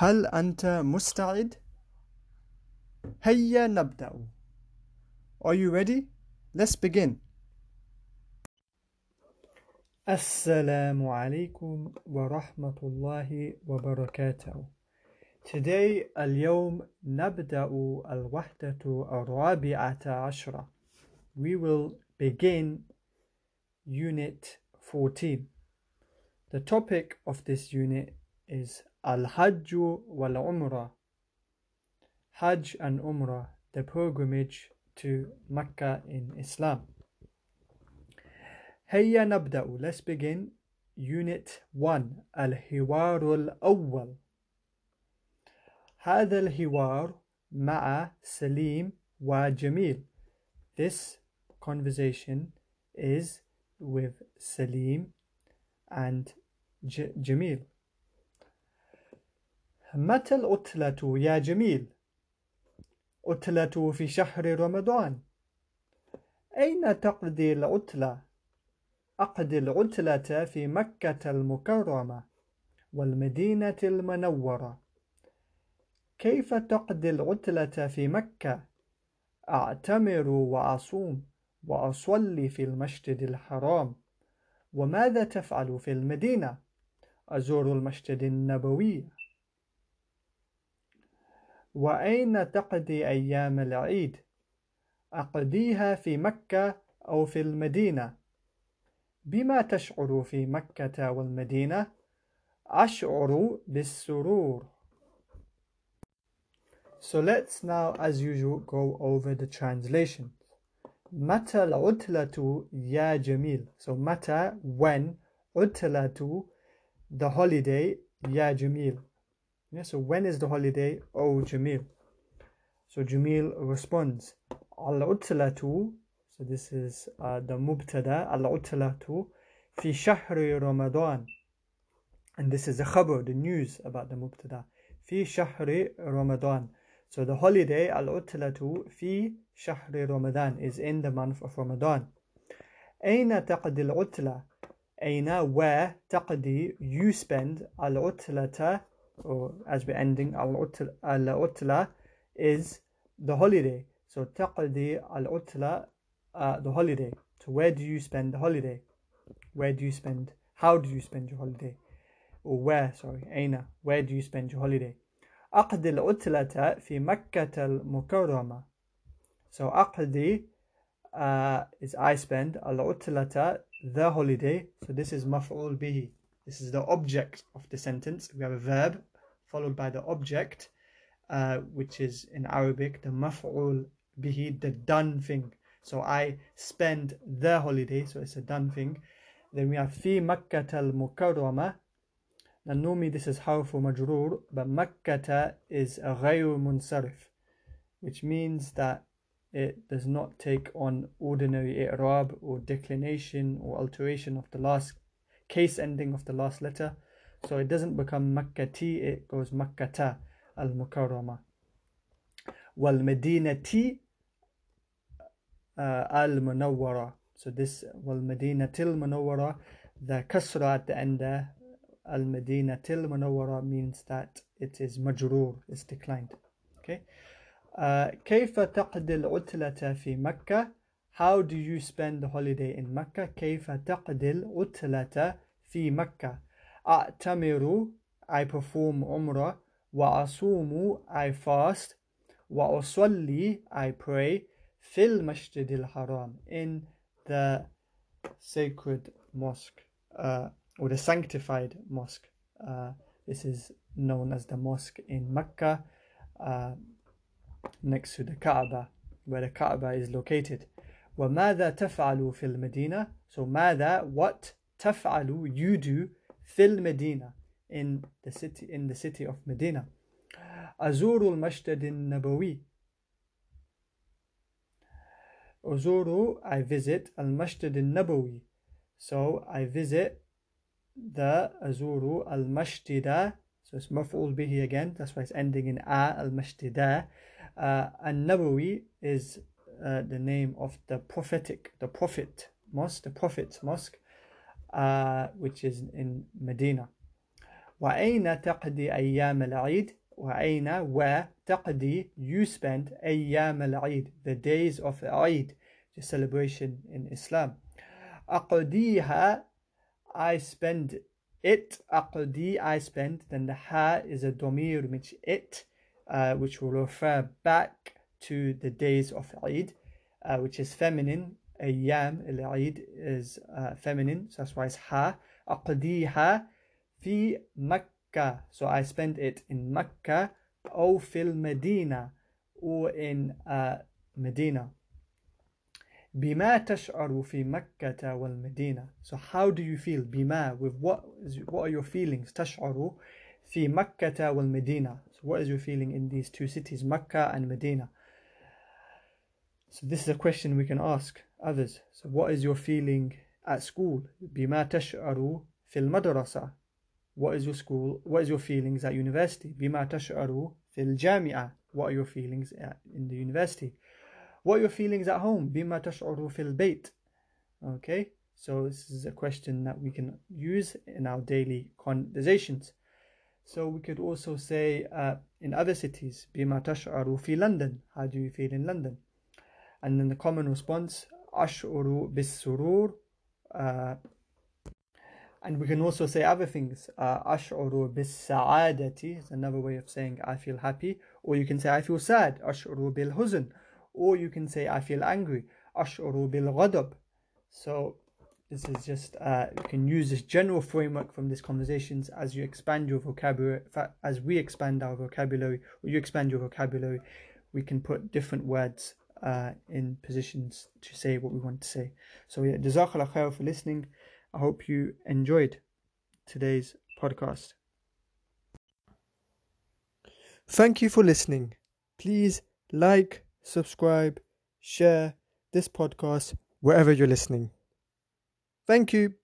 هل أنت مستعد؟ هيا نبدأ. Are you ready? Let's begin. السلام عليكم ورحمة الله وبركاته. Today اليوم نبدأ الوحدة الرابعة عشرة. We will begin Unit 14. The topic of this unit is Al Hajj wal Umrah. Hajj and Umrah, the pilgrimage to Mecca in Islam. Hayya nabda'u, let's begin. Unit 1 الحوار الأول هذا الحوار مع سليم وجميل This conversation is with Salim and J- Jamil. متى العطلة يا جميل؟ عطلة في شهر رمضان. أين تقضي العطلة؟ أقضي العطلة في مكة المكرمة والمدينة المنورة. كيف تقضي العطلة في مكة؟ أعتمر وأصوم وأصلي في المسجد الحرام. وماذا تفعل في المدينة؟ أزور المسجد النبوي. وأين تقضي أيام العيد؟ أقضيها في مكة أو في المدينة. بما تشعر في مكة والمدينة؟ أشعر بالسرور. So let's now, as usual, go over the translation. متى العطلة يا جميل So متى when عطلة the holiday يا جميل Yeah, so when is the holiday? Oh, Jamil. So Jamil responds, Al-Utlatu, so this is uh, the Mubtada, Al-Utlatu, fi shahri Ramadan. And this is the khabar, the news about the Mubtada. Fi shahri Ramadan. So the holiday, Al-Utlatu, fi shahri Ramadan, is in the month of Ramadan. Aina taqdi al-Utla? Aina, where taqdi, you spend al-Utlata, or as we're ending al-utla is the holiday. So taqdi al-utla uh, the holiday. So where do you spend the holiday? Where do you spend how do you spend your holiday? Or where sorry aina where do you spend your holiday? أقضي العطلة في al-Mukarrama. so aqdi uh, is I spend al-utla the holiday. So this is مفعول bihi. This is the object of the sentence. We have a verb followed by the object, uh, which is in Arabic the maf'ul bihi, the done thing. So I spend the holiday, so it's a done thing. Then we have fi Makkah al Mukarrama. Now normally this is harf majrur, but Makkah is a ghayr munsarif, which means that it does not take on ordinary i'rab or declination or alteration of the last case ending of the last letter. So it doesn't become Makkati, it goes Makkata al Mukarrama. Wal Medinati uh, al Munawwara. So this Wal Medinatil Munawwara, the Kasra at the end there, Al Medinatil Munawwara means that it is Majroor, it's declined. Okay. Uh, كيف تقضي العطلة في مكة؟ how do you spend the holiday in Mecca? كيف تقضي العطلة في مكة؟ أعتمر I perform umrah. وأصوم I fast. وأصلي I pray. في المسجد الحرام in the sacred mosque uh, or the sanctified mosque. Uh, this is known as the mosque in Mecca uh, next to the Kaaba where the Kaaba is located. وماذا تفعل في المدينة? So ماذا, what تفعل, you do في المدينة, in the city, in the city of Medina. أزور المسجد النبوي. أزور, I visit المسجد النبوي. So I visit the al mashtida so it's maf'ul bihi again that's why it's ending in a mashtida uh, nabawi is Uh, the name of the prophetic, the prophet mosque, the prophet's mosque, uh, which is in Medina. وأين تقضي أيام العيد? وأين where تقضي you spend أيام العيد, the days of Eid, the celebration in Islam. أقضيها I spend it أقضي I spend then the ha is a domir which it uh, which will refer back to the days of Eid, uh, which is feminine. Ayyam al-Eid is uh, feminine, so that's why it's ha. Aqdiha fi Makkah. So I spent it in Makkah or fil Medina or in uh, Medina. بما fi Makkah مكة Medina. So how do you feel? Bima with what is, what are your feelings? Tashghuru fi Makkah ta'wal Medina. So what is your feeling in these two cities, Makkah and Medina? So this is a question we can ask others. So what is your feeling at school? بما تشعر fil madrasa. What is your school? What is your feelings at university? بما تشعر fil jamia. What are your feelings at, in the university? What are your feelings at home? بما تشعر fil البيت Okay, so this is a question that we can use in our daily conversations. So we could also say uh, in other cities, بما تشعر fi London How do you feel in London? and then the common response أشعر بالسرور uh, and we can also say other things uh, أشعر بالسعادة is another way of saying I feel happy or you can say I feel sad أشعر بالحزن or you can say I feel angry أشعر بالغضب so this is just uh, you can use this general framework from these conversations as you expand your vocabulary as we expand our vocabulary or you expand your vocabulary we can put different words uh, in positions to say what we want to say. So yeah, Jazakallah khair for listening. I hope you enjoyed today's podcast. Thank you for listening. Please like, subscribe, share this podcast wherever you're listening. Thank you.